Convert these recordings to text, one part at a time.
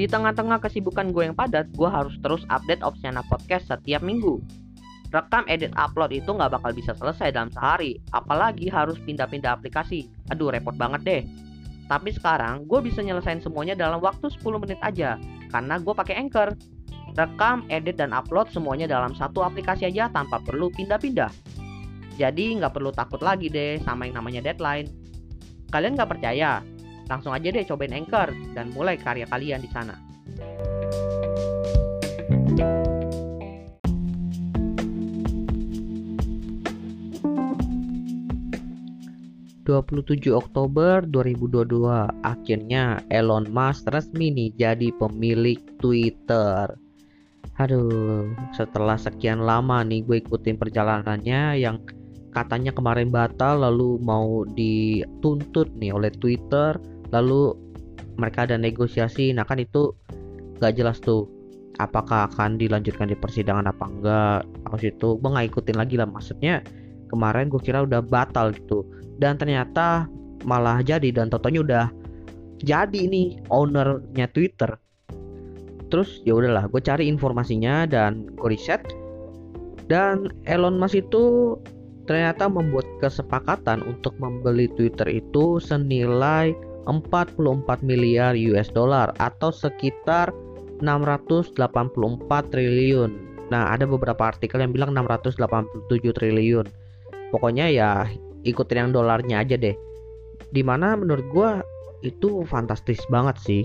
Di tengah-tengah kesibukan gue yang padat, gue harus terus update Opsiana Podcast setiap minggu. Rekam, edit, upload itu nggak bakal bisa selesai dalam sehari, apalagi harus pindah-pindah aplikasi. Aduh, repot banget deh. Tapi sekarang gue bisa nyelesain semuanya dalam waktu 10 menit aja, karena gue pakai Anchor. Rekam, edit, dan upload semuanya dalam satu aplikasi aja tanpa perlu pindah-pindah. Jadi nggak perlu takut lagi deh sama yang namanya deadline. Kalian nggak percaya? Langsung aja deh cobain Anchor dan mulai karya kalian di sana. 27 Oktober 2022 akhirnya Elon Musk resmi nih jadi pemilik Twitter. Aduh, setelah sekian lama nih gue ikutin perjalanannya yang katanya kemarin batal lalu mau dituntut nih oleh Twitter lalu mereka ada negosiasi nah kan itu gak jelas tuh apakah akan dilanjutkan di persidangan apa enggak. Maksud itu gue gak ikutin lagi lah maksudnya kemarin gue kira udah batal gitu. Dan ternyata malah jadi dan totonya udah jadi nih ownernya Twitter. Terus ya udahlah gue cari informasinya dan gue riset. Dan Elon Musk itu ternyata membuat kesepakatan untuk membeli Twitter itu senilai 44 miliar US dollar atau sekitar 684 triliun. Nah, ada beberapa artikel yang bilang 687 triliun. Pokoknya ya ikutin yang dolarnya aja deh di mana menurut gue itu fantastis banget sih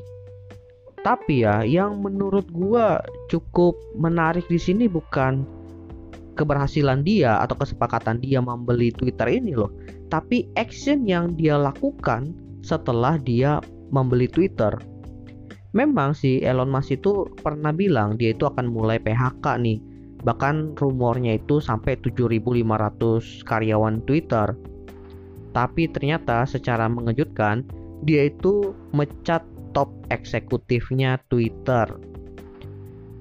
tapi ya yang menurut gue cukup menarik di sini bukan keberhasilan dia atau kesepakatan dia membeli Twitter ini loh tapi action yang dia lakukan setelah dia membeli Twitter memang si Elon Musk itu pernah bilang dia itu akan mulai PHK nih Bahkan rumornya itu sampai 7.500 karyawan Twitter. Tapi ternyata secara mengejutkan dia itu mecat top eksekutifnya Twitter.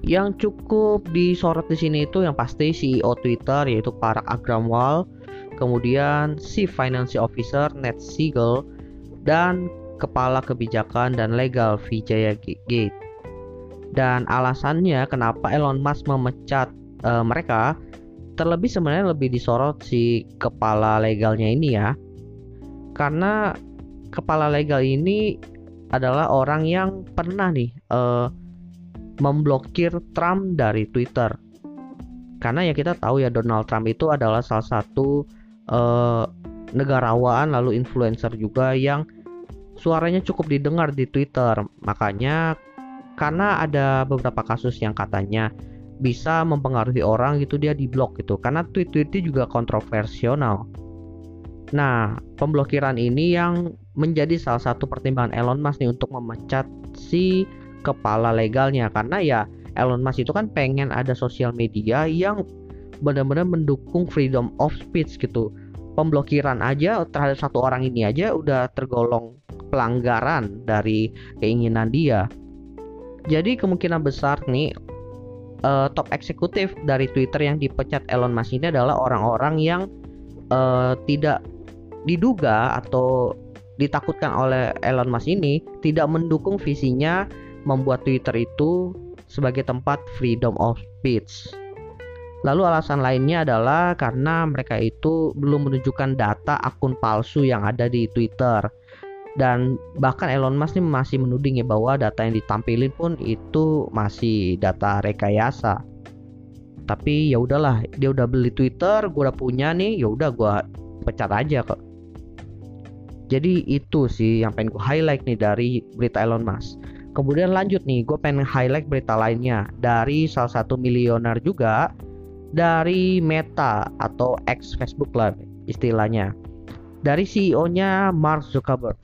Yang cukup disorot di sini itu yang pasti CEO Twitter yaitu Parag Agrawal, kemudian si Finance Officer Ned Siegel dan Kepala Kebijakan dan Legal Vijaya Gate. Dan alasannya kenapa Elon Musk memecat uh, mereka terlebih sebenarnya lebih disorot si kepala legalnya ini ya karena kepala legal ini adalah orang yang pernah nih uh, memblokir Trump dari Twitter karena ya kita tahu ya Donald Trump itu adalah salah satu uh, negarawan lalu influencer juga yang suaranya cukup didengar di Twitter makanya karena ada beberapa kasus yang katanya bisa mempengaruhi orang gitu dia diblok gitu karena tweet-tweetnya juga kontroversial. Nah, pemblokiran ini yang menjadi salah satu pertimbangan Elon Musk nih untuk memecat si kepala legalnya karena ya Elon Musk itu kan pengen ada sosial media yang benar-benar mendukung freedom of speech gitu. Pemblokiran aja terhadap satu orang ini aja udah tergolong pelanggaran dari keinginan dia. Jadi kemungkinan besar nih uh, top eksekutif dari Twitter yang dipecat Elon Musk ini adalah orang-orang yang uh, tidak diduga atau ditakutkan oleh Elon Musk ini tidak mendukung visinya membuat Twitter itu sebagai tempat freedom of speech. Lalu alasan lainnya adalah karena mereka itu belum menunjukkan data akun palsu yang ada di Twitter. Dan bahkan Elon Musk ini masih menuding ya bahwa data yang ditampilin pun itu masih data rekayasa. Tapi ya udahlah dia udah beli Twitter gue udah punya nih ya udah gue pecat aja kok. Jadi itu sih yang pengen gue highlight nih dari berita Elon Musk. Kemudian lanjut nih gue pengen highlight berita lainnya. Dari salah satu miliuner juga dari Meta atau ex Facebook lah istilahnya dari CEO-nya Mark Zuckerberg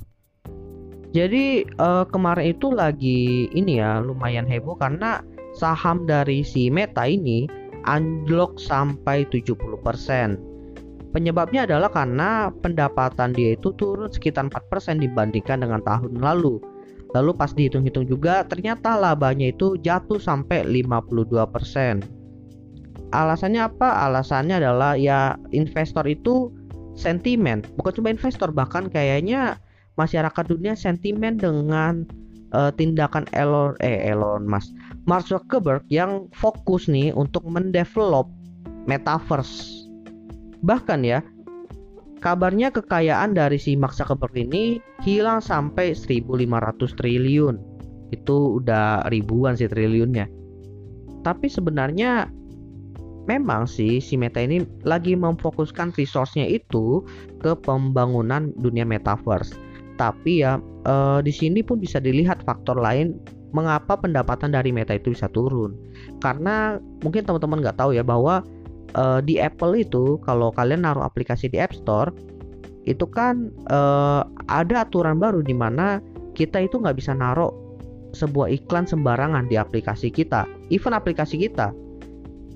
jadi uh, kemarin itu lagi ini ya lumayan heboh karena saham dari si Meta ini anjlok sampai 70%. Penyebabnya adalah karena pendapatan dia itu turun sekitar 4% dibandingkan dengan tahun lalu. Lalu pas dihitung-hitung juga ternyata labanya itu jatuh sampai 52%. Alasannya apa? Alasannya adalah ya investor itu sentimen, bukan cuma investor bahkan kayaknya masyarakat dunia sentimen dengan uh, tindakan Elon eh Elon Musk Mark Zuckerberg yang fokus nih untuk mendevelop metaverse. Bahkan ya, kabarnya kekayaan dari si Mark Zuckerberg ini hilang sampai 1500 triliun. Itu udah ribuan sih triliunnya. Tapi sebenarnya memang sih si Meta ini lagi memfokuskan resource-nya itu ke pembangunan dunia metaverse. Tapi ya eh, di sini pun bisa dilihat faktor lain mengapa pendapatan dari Meta itu bisa turun. Karena mungkin teman-teman nggak tahu ya bahwa eh, di Apple itu kalau kalian naruh aplikasi di App Store itu kan eh, ada aturan baru di mana kita itu nggak bisa naruh sebuah iklan sembarangan di aplikasi kita, even aplikasi kita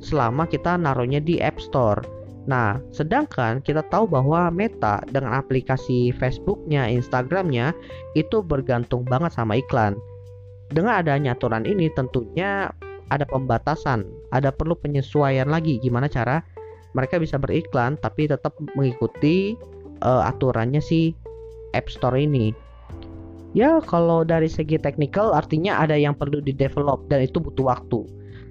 selama kita naruhnya di App Store. Nah, sedangkan kita tahu bahwa Meta dengan aplikasi Facebooknya, Instagramnya itu bergantung banget sama iklan. Dengan adanya aturan ini tentunya ada pembatasan, ada perlu penyesuaian lagi gimana cara mereka bisa beriklan tapi tetap mengikuti uh, aturannya si App Store ini. Ya, kalau dari segi teknikal artinya ada yang perlu di develop dan itu butuh waktu.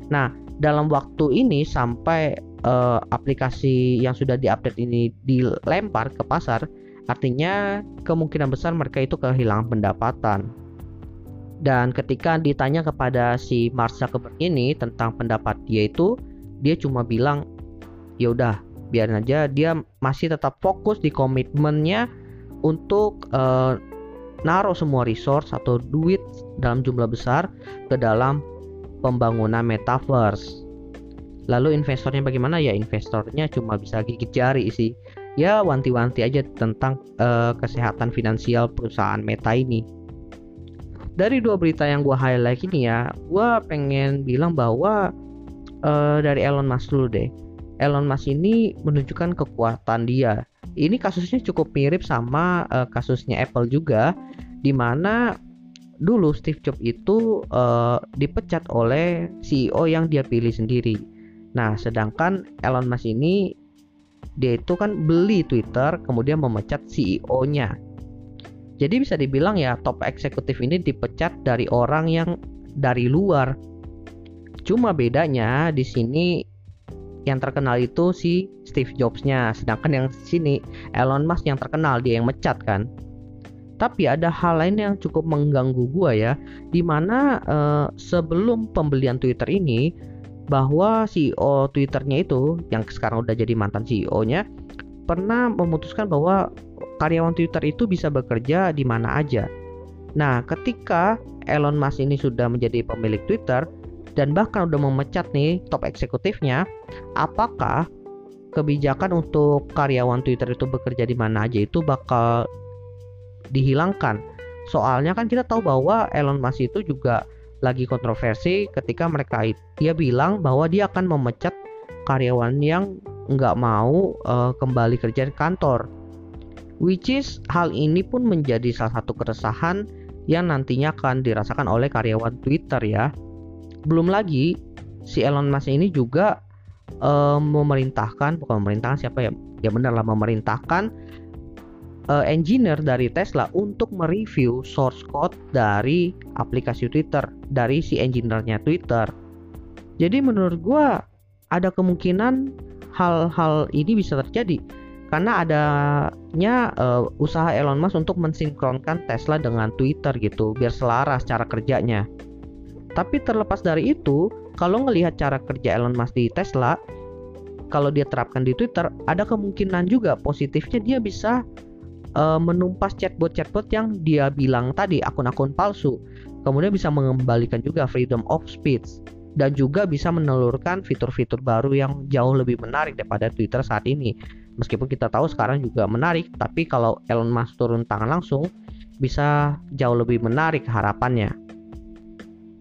Nah, dalam waktu ini sampai uh, aplikasi yang sudah diupdate ini dilempar ke pasar, artinya kemungkinan besar mereka itu kehilangan pendapatan. Dan ketika ditanya kepada si Mark Zuckerberg ini tentang pendapat dia itu, dia cuma bilang, ya udah biarin aja. Dia masih tetap fokus di komitmennya untuk uh, naruh semua resource atau duit dalam jumlah besar ke dalam pembangunan metaverse. Lalu investornya bagaimana ya? Investornya cuma bisa gigit jari sih. Ya wanti-wanti aja tentang uh, kesehatan finansial perusahaan Meta ini. Dari dua berita yang gue highlight ini ya, gue pengen bilang bahwa uh, dari Elon Musk dulu deh. Elon Musk ini menunjukkan kekuatan dia. Ini kasusnya cukup mirip sama uh, kasusnya Apple juga, di mana dulu Steve Jobs itu uh, dipecat oleh CEO yang dia pilih sendiri. Nah, sedangkan Elon Musk ini dia itu kan beli Twitter kemudian memecat CEO-nya. Jadi bisa dibilang ya top eksekutif ini dipecat dari orang yang dari luar. Cuma bedanya di sini yang terkenal itu si Steve Jobs-nya, sedangkan yang sini Elon Musk yang terkenal dia yang mecat kan. Tapi ada hal lain yang cukup mengganggu gua ya, di mana uh, sebelum pembelian Twitter ini bahwa CEO Twitternya itu yang sekarang udah jadi mantan CEO-nya pernah memutuskan bahwa karyawan Twitter itu bisa bekerja di mana aja. Nah, ketika Elon Musk ini sudah menjadi pemilik Twitter dan bahkan udah memecat nih top eksekutifnya, apakah kebijakan untuk karyawan Twitter itu bekerja di mana aja itu bakal dihilangkan. Soalnya kan kita tahu bahwa Elon Musk itu juga lagi kontroversi ketika mereka dia bilang bahwa dia akan memecat karyawan yang nggak mau uh, kembali kerja di kantor. Which is hal ini pun menjadi salah satu keresahan yang nantinya akan dirasakan oleh karyawan Twitter ya. Belum lagi si Elon Musk ini juga uh, memerintahkan bukan memerintahkan siapa ya? Ya benar lah memerintahkan uh, engineer dari Tesla untuk mereview source code dari aplikasi Twitter dari si engineer-nya Twitter. Jadi menurut gue ada kemungkinan hal-hal ini bisa terjadi karena adanya uh, usaha Elon Musk untuk mensinkronkan Tesla dengan Twitter gitu biar selaras cara kerjanya. Tapi terlepas dari itu, kalau ngelihat cara kerja Elon Musk di Tesla, kalau dia terapkan di Twitter, ada kemungkinan juga positifnya dia bisa uh, menumpas chatbot-chatbot yang dia bilang tadi akun-akun palsu. Kemudian bisa mengembalikan juga freedom of speech dan juga bisa menelurkan fitur-fitur baru yang jauh lebih menarik daripada Twitter saat ini. Meskipun kita tahu sekarang juga menarik, tapi kalau Elon Musk turun tangan langsung bisa jauh lebih menarik harapannya.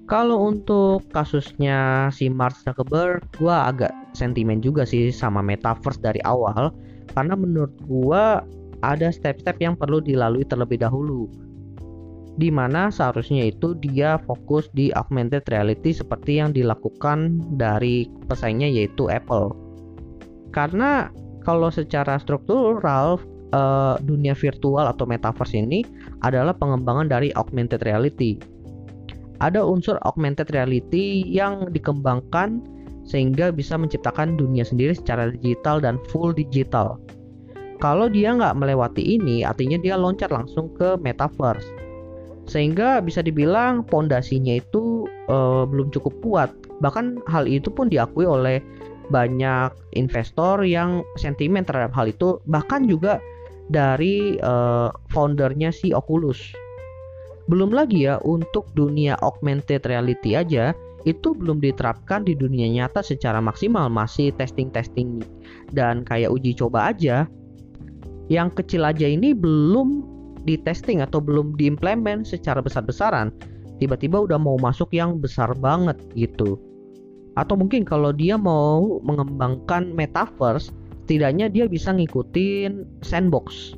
Kalau untuk kasusnya si Mark Zuckerberg, gue agak sentimen juga sih sama metaverse dari awal karena menurut gue ada step-step yang perlu dilalui terlebih dahulu di mana seharusnya itu dia fokus di augmented reality seperti yang dilakukan dari pesaingnya yaitu Apple. Karena kalau secara struktural uh, dunia virtual atau metaverse ini adalah pengembangan dari augmented reality. ada unsur augmented reality yang dikembangkan sehingga bisa menciptakan dunia sendiri secara digital dan full digital. Kalau dia nggak melewati ini, artinya dia loncat langsung ke metaverse. Sehingga bisa dibilang pondasinya itu uh, belum cukup kuat. Bahkan hal itu pun diakui oleh banyak investor yang sentimen terhadap hal itu, bahkan juga dari uh, foundernya si Oculus. Belum lagi ya untuk dunia augmented reality aja itu belum diterapkan di dunia nyata secara maksimal, masih testing-testing dan kayak uji coba aja yang kecil aja ini belum di testing atau belum diimplement secara besar-besaran. Tiba-tiba udah mau masuk yang besar banget gitu. Atau mungkin kalau dia mau mengembangkan metaverse tidaknya dia bisa ngikutin sandbox.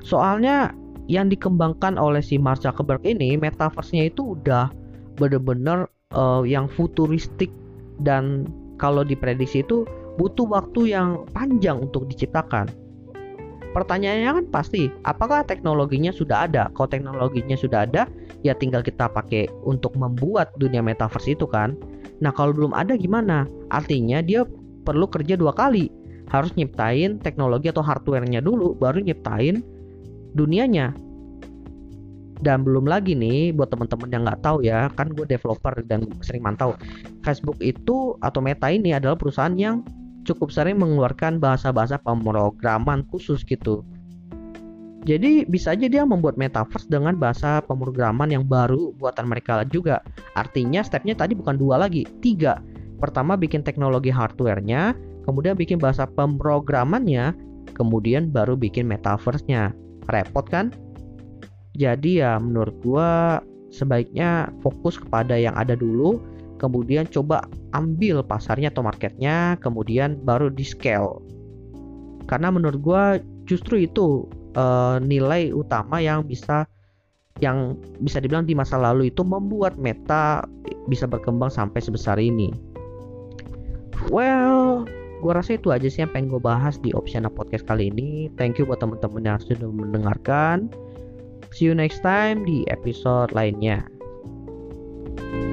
Soalnya yang dikembangkan oleh si Mark Zuckerberg ini metaverse-nya itu udah bener-bener uh, yang futuristik dan kalau diprediksi itu butuh waktu yang panjang untuk diciptakan pertanyaannya kan pasti apakah teknologinya sudah ada? Kalau teknologinya sudah ada ya tinggal kita pakai untuk membuat dunia metaverse itu kan. Nah kalau belum ada gimana? Artinya dia perlu kerja dua kali. Harus nyiptain teknologi atau hardware-nya dulu baru nyiptain dunianya. Dan belum lagi nih buat teman-teman yang nggak tahu ya kan gue developer dan sering mantau. Facebook itu atau Meta ini adalah perusahaan yang cukup sering mengeluarkan bahasa-bahasa pemrograman khusus gitu. Jadi bisa aja dia membuat metaverse dengan bahasa pemrograman yang baru buatan mereka juga. Artinya stepnya tadi bukan dua lagi, tiga. Pertama bikin teknologi hardware-nya, kemudian bikin bahasa pemrogramannya, kemudian baru bikin metaverse-nya. Repot kan? Jadi ya menurut gua sebaiknya fokus kepada yang ada dulu kemudian coba ambil pasarnya atau marketnya, kemudian baru di scale. Karena menurut gue justru itu uh, nilai utama yang bisa yang bisa dibilang di masa lalu itu membuat meta bisa berkembang sampai sebesar ini. Well, gue rasa itu aja sih yang pengen gue bahas di Opsiana Podcast kali ini. Thank you buat teman-teman yang sudah mendengarkan. See you next time di episode lainnya. thank you